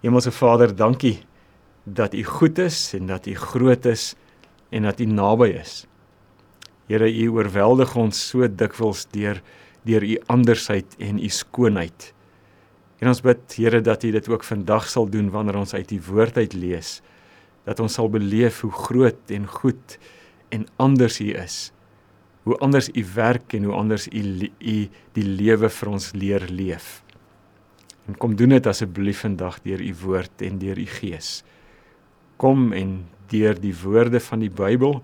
Hemelse Vader, dankie dat U goed is en dat U groot is en dat U naby is. Here, U oorweldig ons so dikwels deur deur U andersheid en U skoonheid. En ons bid, Here, dat U dit ook vandag sal doen wanneer ons uit U woord uit lees, dat ons sal beleef hoe groot en goed en anders U is. Hoe anders U werk en hoe anders U U die lewe vir ons leer leef. En kom doen dit asseblief vandag deur U woord en deur U gees. Kom en deur die woorde van die Bybel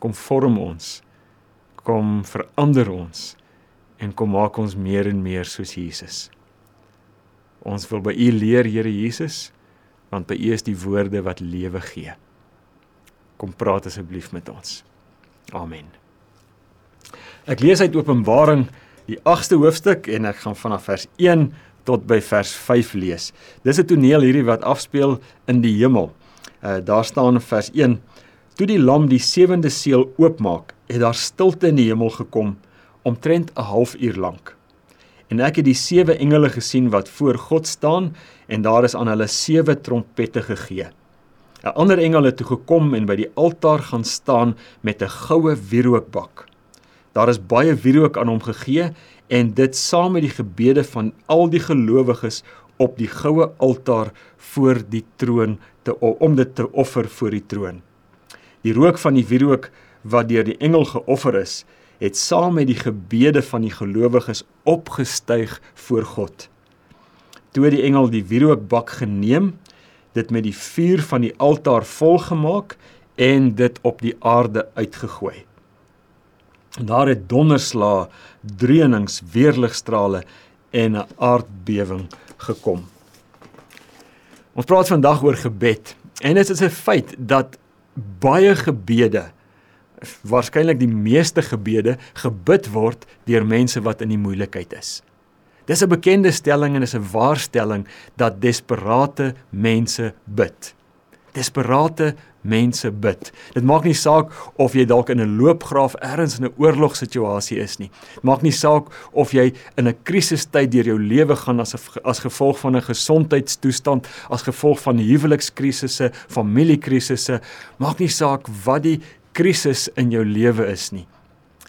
kom vorm ons. Kom verander ons en kom maak ons meer en meer soos Jesus. Ons wil by U leer, Here Jesus, want by U is die woorde wat lewe gee. Kom praat asseblief met ons. Amen. Ek lees uit Openbaring die 8ste hoofstuk en ek gaan vanaf vers tot by vers 5 lees. Dis 'n toneel hierdie wat afspeel in die hemel. Uh daar staan in vers 1: Toe die lam die sewende seël oopmaak, het daar stilte in die hemel gekom omtrent 'n halfuur lank. En ek het die sewe engele gesien wat voor God staan en daar is aan hulle sewe trompette gegee. 'n Ander engel het toe gekom en by die altaar gaan staan met 'n goue wierookbak. Daar is baie wierook aan hom gegee en dit saam met die gebede van al die gelowiges op die goue altaar voor die troon te om dit te offer voor die troon. Die rook van die wierook wat deur die engel geoffer is, het saam met die gebede van die gelowiges opgestyg voor God. Toe die engel die wierookbak geneem, dit met die vuur van die altaar volgemaak en dit op die aarde uitgegooi. Daar het donderslae, dreunings, weerligstrale en 'n aardbewing gekom. Ons praat vandag oor gebed en dit is 'n feit dat baie gebede waarskynlik die meeste gebede gebid word deur mense wat in die moeilikheid is. Dis 'n bekende stelling en is 'n waarstelling dat desperate mense bid. Desperate mense bid. Dit maak nie saak of jy dalk in 'n loopgraaf ergens in 'n oorlogsituasie is nie. Dit maak nie saak of jy in 'n krisistyd deur jou lewe gaan as as gevolg van 'n gesondheidstoestand, as gevolg van huwelikskrisisse, familiekrisisse, maak nie saak wat die krisis in jou lewe is nie.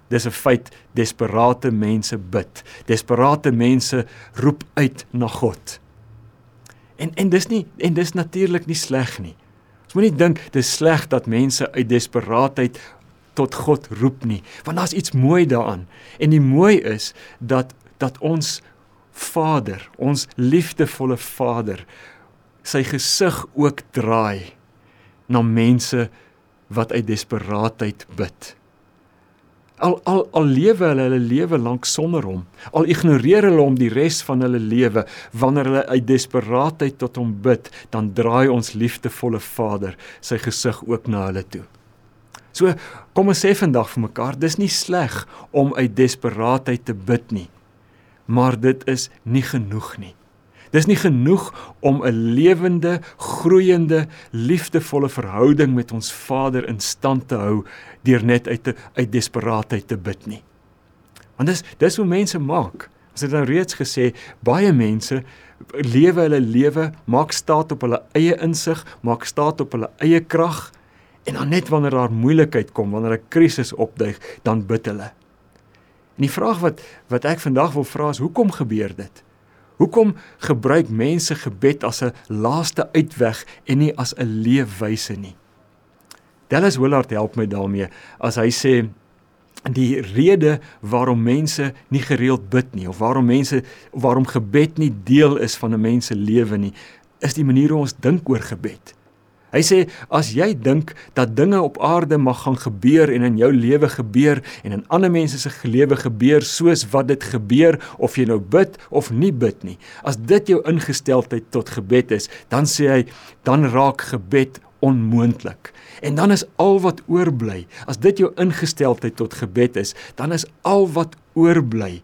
Dis 'n feit, desperate mense bid. Desperate mense roep uit na God. En en dis nie en dis natuurlik nie sleg nie. Ons moenie dink dis sleg dat mense uit desperaatheid tot God roep nie, want daar's iets mooi daaraan. En die mooi is dat dat ons Vader, ons liefdevolle Vader, sy gesig ook draai na mense wat uit desperaatheid bid. Al al al lewe hulle hulle lewe lank sonder hom. Al ignoreer hulle hom die res van hulle lewe wanneer hulle uit desperaatheid tot hom bid, dan draai ons liefdevolle Vader sy gesig ook na hulle toe. So kom ons sê vandag vir mekaar, dis nie sleg om uit desperaatheid te bid nie. Maar dit is nie genoeg nie. Dis nie genoeg om 'n lewende, groeiende, liefdevolle verhouding met ons Vader in stand te hou deur net uit te, uit desperaatheid te bid nie. Want dis dis hoe mense maak. Ons het nou reeds gesê baie mense lewe hulle lewe, maak staat op hulle eie insig, maak staat op hulle eie krag en dan net wanneer daar moeilikheid kom, wanneer 'n krisis opduig, dan bid hulle. En die vraag wat wat ek vandag wil vra is hoekom gebeur dit? Hoekom gebruik mense gebed as 'n laaste uitweg en nie as 'n leefwyse nie? Dallas Willard help my daarmee as hy sê die rede waarom mense nie gereeld bid nie of waarom mense waarom gebed nie deel is van 'n mens se lewe nie, is die manier hoe ons dink oor gebed. Hy sê as jy dink dat dinge op aarde mag gaan gebeur en in jou lewe gebeur en in ander mense se lewe gebeur soos wat dit gebeur of jy nou bid of nie bid nie. As dit jou ingesteldheid tot gebed is, dan sê hy dan raak gebed onmoontlik. En dan is al wat oorbly, as dit jou ingesteldheid tot gebed is, dan is al wat oorbly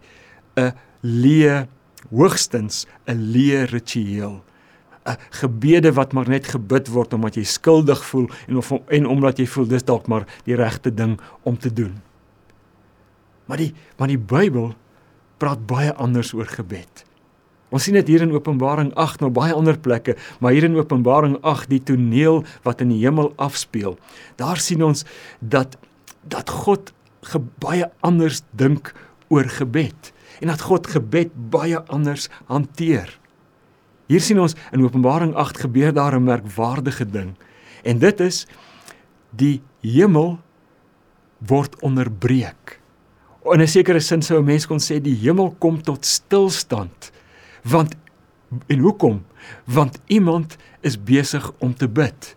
'n leë hoogstens 'n leë ritueel. Gebede wat maar net gebid word omdat jy skuldig voel en of en omdat jy voel dis dalk maar die regte ding om te doen. Maar die maar die Bybel praat baie anders oor gebed. Ons sien dit hier in Openbaring 8 en op baie ander plekke, maar hier in Openbaring 8 die toneel wat in die hemel afspeel. Daar sien ons dat dat God baie anders dink oor gebed en dat God gebed baie anders hanteer. Hier sien ons in Openbaring 8 gebeur daar 'n merkwaardige ding. En dit is die hemel word onderbreek. In 'n sekere sin sou 'n mens kon sê die hemel kom tot stilstand. Want en hoekom? Want iemand is besig om te bid.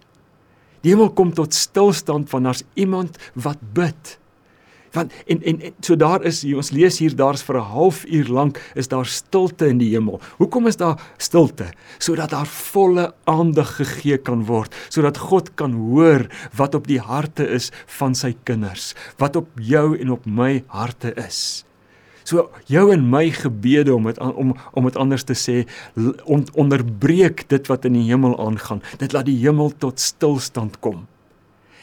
Die hemel kom tot stilstand wanneer daar's iemand wat bid want en en, en so daar is hier ons lees hier daar's vir 'n halfuur lank is daar stilte in die hemel. Hoekom is daar stilte? Sodat daar volle aandag gegee kan word, sodat God kan hoor wat op die harte is van sy kinders, wat op jou en op my harte is. So jou en my gebede om dit om om dit anders te sê on, onderbreek dit wat in die hemel aangaan. Dit laat die hemel tot stilstand kom.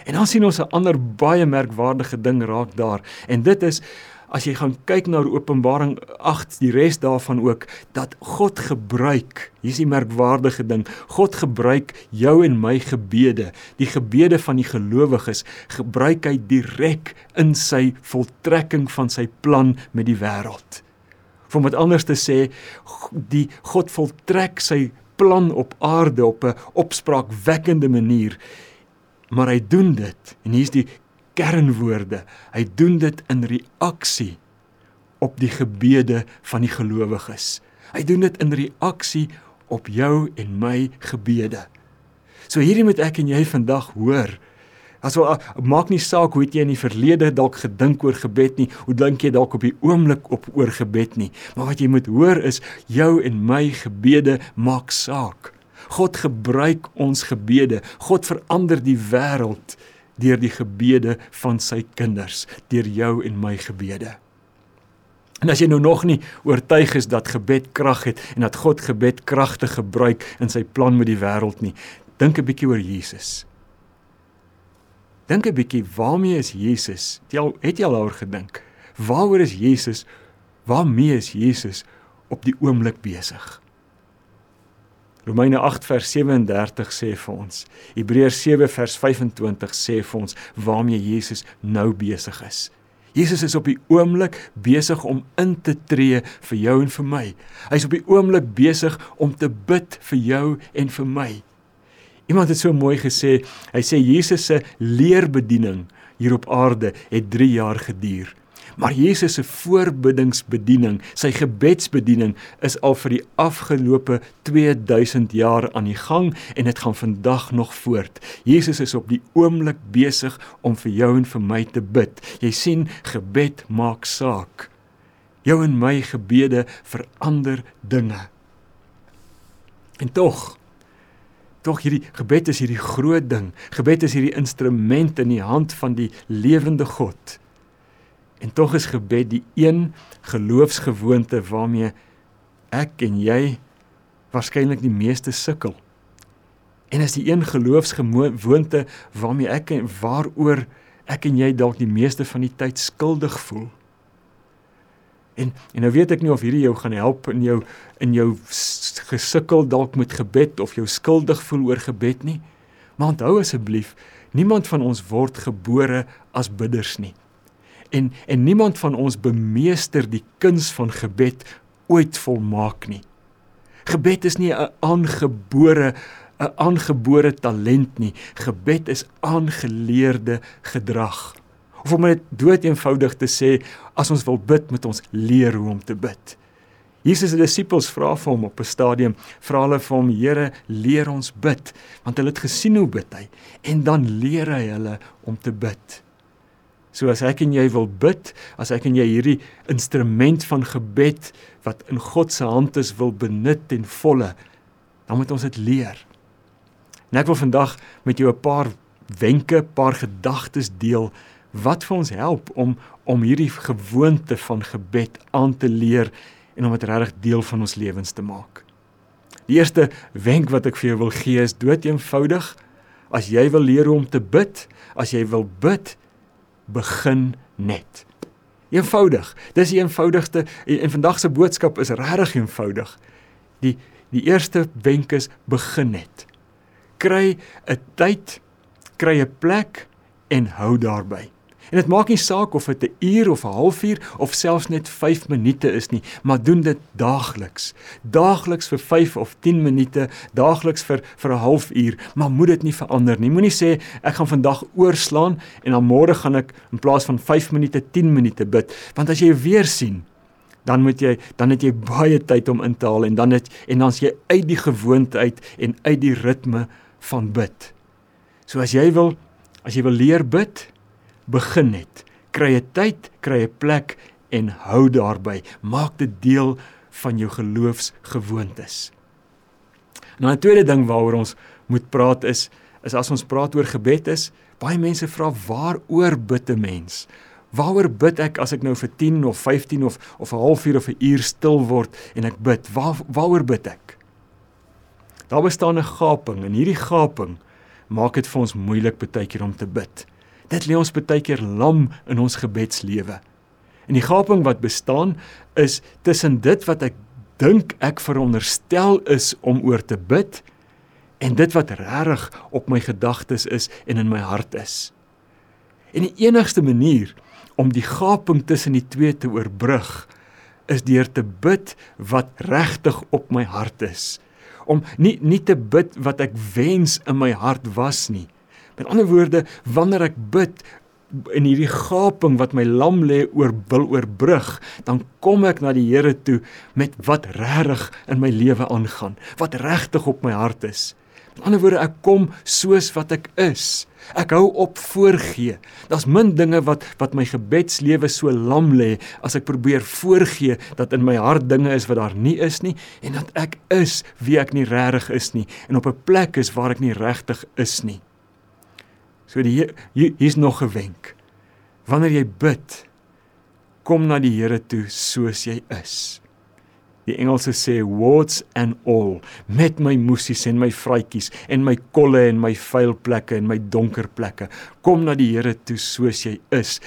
En dan sien ons 'n ander baie merkwaardige ding raak daar. En dit is as jy gaan kyk na Openbaring 8 die res daarvan ook dat God gebruik hier's die merkwaardige ding God gebruik jou en my gebede. Die gebede van die gelowiges gebruik hy direk in sy voltrekking van sy plan met die wêreld. Om dit anders te sê die God voltrek sy plan op aarde op 'n opspraakwekkende manier maar hy doen dit. En hier's die kernwoorde. Hy doen dit in reaksie op die gebede van die gelowiges. Hy doen dit in reaksie op jou en my gebede. So hierdie moet ek en jy vandag hoor. Aso maak nie saak hoe jy in die verlede dalk gedink oor gebed nie, hoe dink jy dalk op die oomblik op oor gebed nie, maar wat jy moet hoor is jou en my gebede maak saak. God gebruik ons gebede. God verander die wêreld deur die gebede van sy kinders, deur jou en my gebede. En as jy nou nog nie oortuig is dat gebed krag het en dat God gebed kragtig gebruik in sy plan met die wêreld nie, dink 'n bietjie oor Jesus. Dink 'n bietjie, waarmee is Jesus? Het jy al het jy al daaroor gedink? Waaroor is Jesus? Waarmee is Jesus op die oomblik besig? Romeine 8 vers 37 sê vir ons. Hebreërs 7 vers 25 sê vir ons waarmee Jesus nou besig is. Jesus is op die oomblik besig om in te tree vir jou en vir my. Hy's op die oomblik besig om te bid vir jou en vir my. Iemand het so mooi gesê, hy sê Jesus se leerbediening hier op aarde het 3 jaar geduur. Maar Jesus se voorbiddingsbediening, sy gebedsbediening is al vir die afgelope 2000 jaar aan die gang en dit gaan vandag nog voort. Jesus is op die oomblik besig om vir jou en vir my te bid. Jy sien, gebed maak saak. Jou en my gebede verander dinge. En tog Tog hierdie gebed is hierdie groot ding. Gebed is hierdie instrument in die hand van die lewende God. En tog is gebed die een geloofsgewoonte waarmee ek en jy waarskynlik die meeste sukkel. En is die een geloofsgewoonte waarmee ek en waaroor ek en jy dalk die meeste van die tyd skuldig voel. En en nou weet ek nie of hierdie jou gaan help in jou in jou gesukkel dalk met gebed of jou skuldig voel oor gebed nie. Maar onthou asseblief, niemand van ons word gebore as bidders nie en en niemand van ons bemeester die kuns van gebed ooit volmaak nie. Gebed is nie 'n aangebore 'n aangebore talent nie. Gebed is aangeleerde gedrag. Of om dit dood eenvoudig te sê, as ons wil bid, moet ons leer hoe om te bid. Jesus se disippels vra vir hom op 'n stadium, vra hulle vir hom, Here, leer ons bid, want hulle het gesien hoe bid hy en dan leer hy hulle om te bid. So as ek en jy wil bid, as ek en jy hierdie instrument van gebed wat in God se hand is wil benut ten volle, dan moet ons dit leer. En ek wil vandag met jou 'n paar wenke, paar gedagtes deel wat vir ons help om om hierdie gewoonte van gebed aan te leer en om dit regtig deel van ons lewens te maak. Die eerste wenk wat ek vir jou wil gee is dood eenvoudig. As jy wil leer hoe om te bid, as jy wil bid, begin net. Eenvoudig. Dis die eenvoudigste en, en vandag se boodskap is regtig eenvoudig. Die die eerste wenk is begin net. Kry 'n tyd, kry 'n plek en hou daarby. En dit maak nie saak of dit 'n uur of 'n halfuur of selfs net 5 minute is nie, maar doen dit daagliks. Daagliks vir 5 of 10 minute, daagliks vir vir 'n halfuur, maar moet dit nie verander nie. Moenie sê ek gaan vandag oorslaan en dan môre gaan ek in plaas van 5 minute 10 minute bid, want as jy weer sien dan moet jy dan het jy baie tyd om in te haal en dan het en dan's jy uit die gewoonte uit en uit die ritme van bid. So as jy wil as jy wil leer bid, begin net. Kry 'n tyd, kry 'n plek en hou daarby. Maak dit deel van jou geloofsgewoontes. Nou 'n tweede ding waaroor ons moet praat is is as ons praat oor gebed is, baie mense vra waaroor bid 'n mens? Waaroor bid ek as ek nou vir 10 of 15 of of 'n halfuur of 'n uur stil word en ek bid? Waar waaroor bid ek? Daar bestaan 'n gaping en hierdie gaping maak dit vir ons moeilik baie keer om te bid. Dit lê ons baie keer lam in ons gebedslewe. En die gaping wat bestaan is tussen dit wat ek dink ek veronderstel is om oor te bid en dit wat regtig op my gedagtes is en in my hart is. En die enigste manier om die gaping tussen die twee te oorbrug is deur te bid wat regtig op my hart is. Om nie nie te bid wat ek wens in my hart was nie, Met ander woorde, wanneer ek bid in hierdie gaping wat my lam lê oor wil oorbrug, dan kom ek na die Here toe met wat regtig in my lewe aangaan, wat regtig op my hart is. Met ander woorde, ek kom soos wat ek is. Ek hou op voorgee. Daar's min dinge wat wat my gebedslewe so lam lê as ek probeer voorgee dat in my hart dinge is wat daar nie is nie en dat ek is wie ek nie regtig is nie en op 'n plek is waar ek nie regtig is nie. So die hier's nog 'n wenk. Wanneer jy bid, kom na die Here toe soos jy is. Die Engelse sê warts and all met my moesies en my vrytjies en my kolle en my vuil plekke en my donker plekke. Kom na die Here toe soos jy is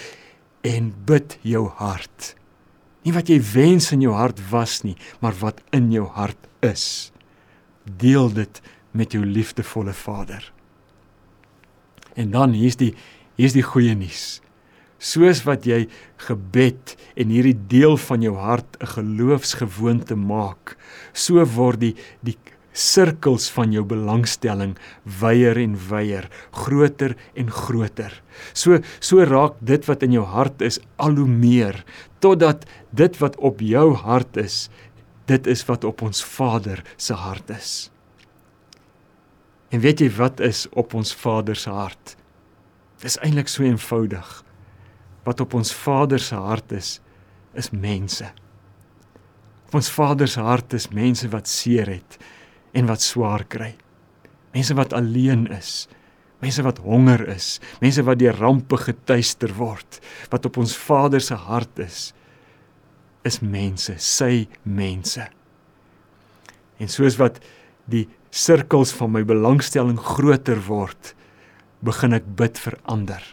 en bid jou hart. Nie wat jy wens in jou hart was nie, maar wat in jou hart is. Deel dit met jou liefdevolle Vader. En dan hier's die hier's die goeie nuus. Soos wat jy gebed en hierdie deel van jou hart 'n geloofsgewoonte maak, so word die die sirkels van jou belangstelling wyer en wyer, groter en groter. So so raak dit wat in jou hart is al hoe meer totdat dit wat op jou hart is, dit is wat op ons Vader se hart is. En weet jy wat is op ons Vader se hart? Dis eintlik so eenvoudig. Wat op ons Vader se hart is, is mense. Op ons Vader se hart is mense wat seer het en wat swaar kry. Mense wat alleen is. Mense wat honger is, mense wat deur rampe getuister word. Wat op ons Vader se hart is, is mense, sy mense. En soos wat die sirkels van my belangstelling groter word, begin ek bid vir ander.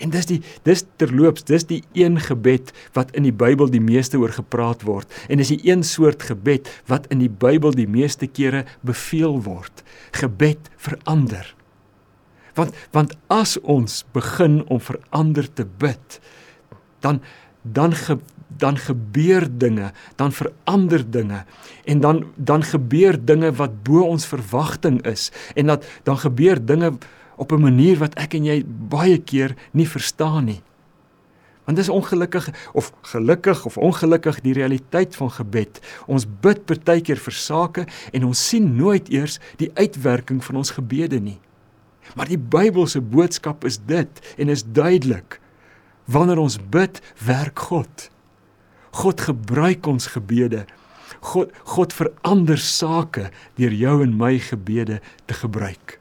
En dis die dis terloops, dis die een gebed wat in die Bybel die meeste oor gepraat word en dis die een soort gebed wat in die Bybel die meeste kere beveel word, gebed vir ander. Want want as ons begin om vir ander te bid, dan dan ge, dan gebeur dinge, dan verander dinge en dan dan gebeur dinge wat bo ons verwagting is en dat dan gebeur dinge op 'n manier wat ek en jy baie keer nie verstaan nie. Want dis ongelukkig of gelukkig of ongelukkig die realiteit van gebed. Ons bid partykeer vir sake en ons sien nooit eers die uitwerking van ons gebede nie. Maar die Bybelse boodskap is dit en is duidelik. Wanneer ons bid, werk God. God gebruik ons gebede. God God verander sake deur jou en my gebede te gebruik.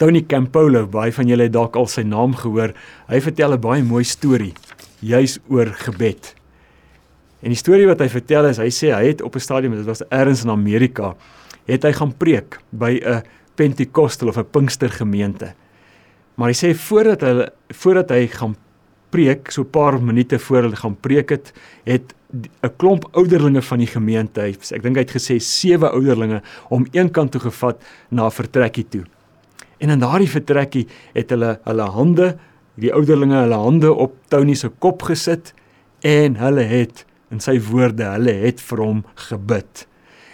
Tony Campolo, baie van julle het dalk al sy naam gehoor. Hy vertel 'n baie mooi storie juis oor gebed. En die storie wat hy vertel is, hy sê hy het op 'n stadium, dit was elders in Amerika, het hy gaan preek by 'n Pentekostal of 'n Pinkster gemeente. Maar hy sê voordat hy voordat hy gaan preek, so 'n paar minute voor hulle gaan preek het, het 'n klomp ouderlinge van die gemeente, ek dink hy het gesê sewe ouderlinge om een kant toe gevat na 'n vertrekkie toe. En in daardie vertrekkie het hulle hulle hande, die ouderlinge hulle hande op Tony se kop gesit en hulle het in sy woorde, hulle het vir hom gebid.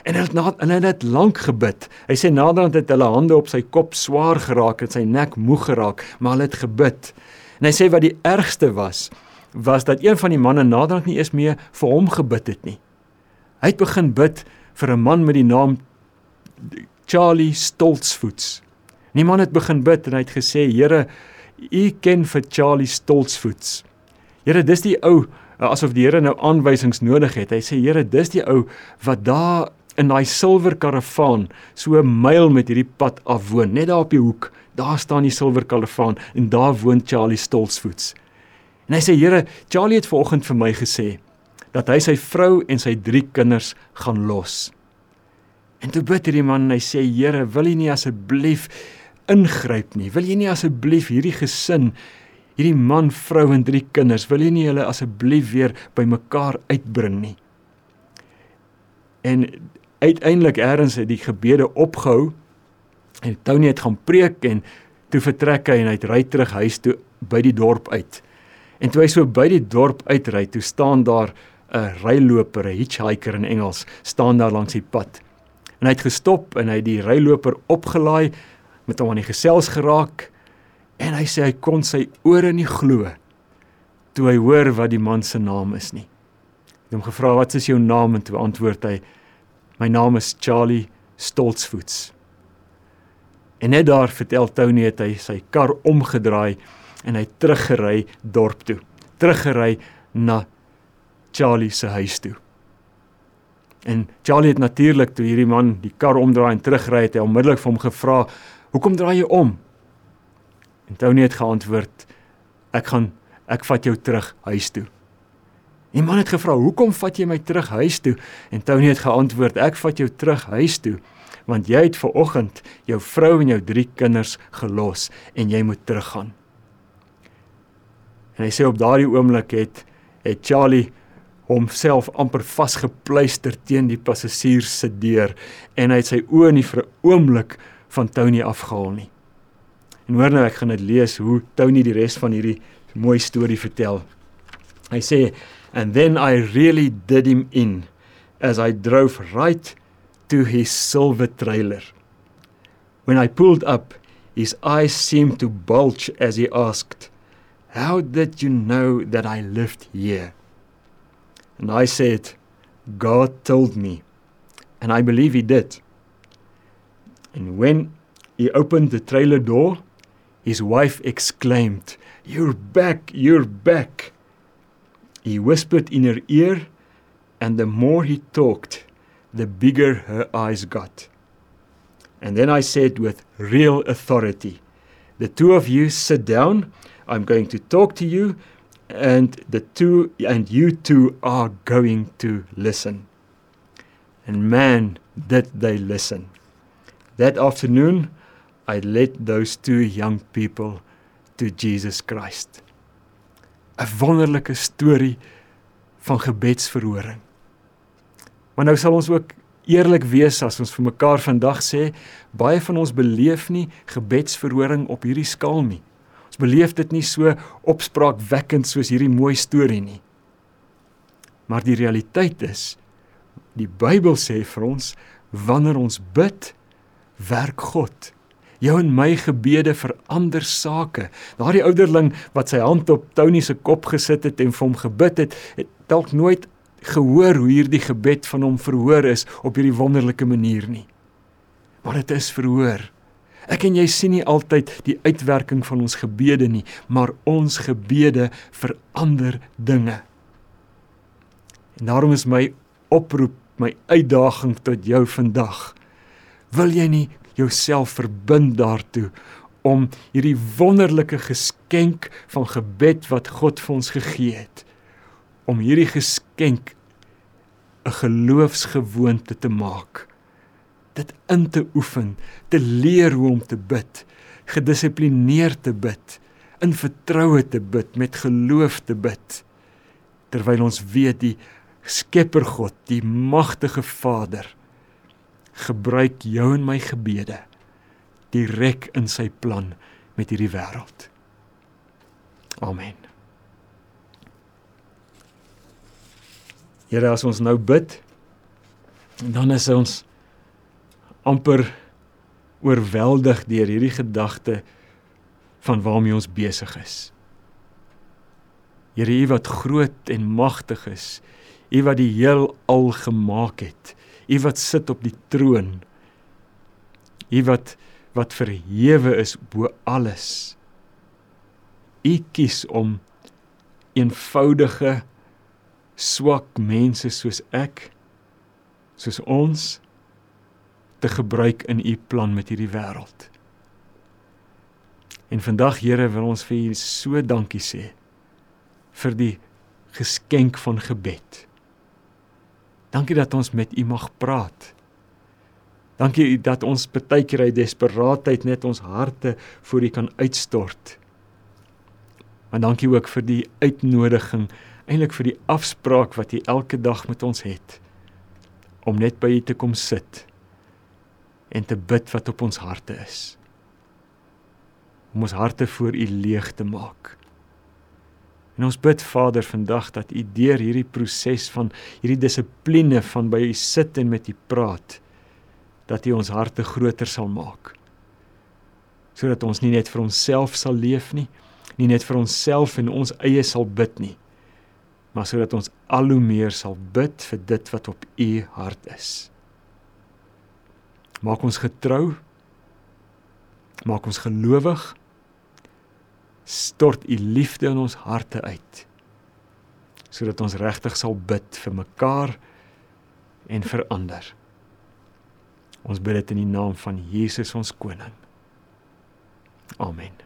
En hulle het na hulle het lank gebid. Hy sê naderhand het hulle hande op sy kop swaar geraak en sy nek moeg geraak, maar hulle het gebid. En hy sê wat die ergste was, was dat een van die manne naderhand nie eens meer vir hom gebid het nie. Hy het begin bid vir 'n man met die naam Charlie Stoltzfoots. Die man het begin bid en hy het gesê: "Here, U ken vir Charlie Stoltzfoots. Here, dis die ou asof die Here nou aanwysings nodig het. Hy sê: "Here, dis die ou wat daar in daai silwer karavaan so 'n myl met hierdie pad af woon, net daar op die hoek. Daar staan die silwer karavaan en daar woon Charlie Stoltzfoots." En hy sê: "Here, Charlie het vanoggend vir my gesê dat hy sy vrou en sy drie kinders gaan los." En toe bid hierdie man en hy sê: "Here, wil U nie asseblief ingryp nie? Wil U nie asseblief hierdie gesin, hierdie man, vrou en drie kinders, wil U nie hulle asseblief weer bymekaar uitbring nie?" En uiteindelik eers het die gebede opgehou en Tony het gaan preek en toe vertrek hy en hy ry terug huis toe by die dorp uit. En toe hy so by die dorp uitry, toe staan daar 'n ryloper, 'n hitchhiker in Engels, staan daar langs die pad. En hy het gestop en hy die ryloper opgelaai met hom aan die gesels geraak en hy sê hy kon sy ore nie glo toe hy hoor wat die man se naam is nie. Hy het hom gevra wat is jou naam en toe antwoord hy my naam is Charlie Stoltzfoots. En net daar vertel Tony het hy sy kar omgedraai en hy teruggery dorp toe. Teruggery na Charlie se huis toe. En Charlie het natuurlik toe hierdie man die kar omdraai en terugry het, hy onmiddellik vir hom gevra, "Hoekom draai jy om?" En Tony het geantwoord, "Ek gaan ek vat jou terug huis toe." Die man het gevra, "Hoekom vat jy my terug huis toe?" En Tony het geantwoord, "Ek vat jou terug huis toe." want jy het ver oggend jou vrou en jou drie kinders gelos en jy moet teruggaan. En hy sê op daardie oomblik het het Charlie homself amper vasgepluister teen die passasier se deur en hy het sy oë nie vir 'n oomblik van Tony afgehaal nie. En hoor nou ek gaan dit lees hoe Tony die res van hierdie mooi storie vertel. Hy sê and then I really did him in as I drove right to his silver trailer. When I pulled up, his eyes seemed to bulge as he asked, How did you know that I lived here? And I said, God told me. And I believe he did. And when he opened the trailer door, his wife exclaimed, You're back, you're back. He whispered in her ear, and the more he talked, the bigger her eyes got. And then I said with real authority, The two of you sit down I'm going to talk to you and the two and you two are going to listen. And man, did they listen. That afternoon, I led those two young people to Jesus Christ. 'n Wonderlike storie van gebedsverhoring. Maar nou sal ons ook eerlik wees as ons vir mekaar vandag sê, baie van ons beleef nie gebedsverhoring op hierdie skaal nie. Ons beleef dit nie so opspraakwekkend soos hierdie mooi storie nie. Maar die realiteit is die Bybel sê vir ons wanneer ons bid, werk God. Jou en my gebede verander sake. Daardie ouderling wat sy hand op Tony se kop gesit het en vir hom gebid het, het dalk nooit gehoor hoe hierdie gebed van hom verhoor is op hierdie wonderlike manier nie. Maar dit is verhoor. Ek en jy sien nie altyd die uitwerking van ons gebede nie, maar ons gebede verander dinge. En daarom is my oproep, my uitdaging tot jou vandag. Wil jy nie jouself verbind daartoe om hierdie wonderlike geskenk van gebed wat God vir ons gegee het, om hierdie geskenk 'n geloofsgewoonte te maak? dit in te oefen, te leer hoe om te bid, gedissiplineerd te bid, in vertroue te bid, met geloof te bid. Terwyl ons weet die Skepper God, die magtige Vader, gebruik jou en my gebede direk in sy plan met hierdie wêreld. Amen. Here, as ons nou bid, dan is ons amper oorweldig deur hierdie gedagte van waarmee ons besig is. Here, U wat groot en magtig is, U wat die heelal gemaak het, U wat sit op die troon, U wat wat verhewe is bo alles. U kies om eenvoudige swak mense soos ek soos ons te gebruik in u plan met hierdie wêreld. En vandag Here wil ons vir u so dankie sê vir die geskenk van gebed. Dankie dat ons met u mag praat. Dankie dat ons baie keer uit desperaatheid net ons harte voor u kan uitstort. Maar dankie ook vir die uitnodiging, eintlik vir die afspraak wat u elke dag met ons het om net by u te kom sit en te bid wat op ons harte is. Om ons harte voor U leeg te maak. En ons bid Vader vandag dat U deur hierdie proses van hierdie dissipline van by U sit en met U praat dat U ons harte groter sal maak. Sodat ons nie net vir onsself sal leef nie, nie net vir onsself en ons eie sal bid nie, maar sodat ons al hoe meer sal bid vir dit wat op U hart is. Maak ons getrou. Maak ons gelowig. Stort u liefde in ons harte uit. Sodat ons regtig sal bid vir mekaar en vir ander. Ons bid dit in die naam van Jesus ons koning. Amen.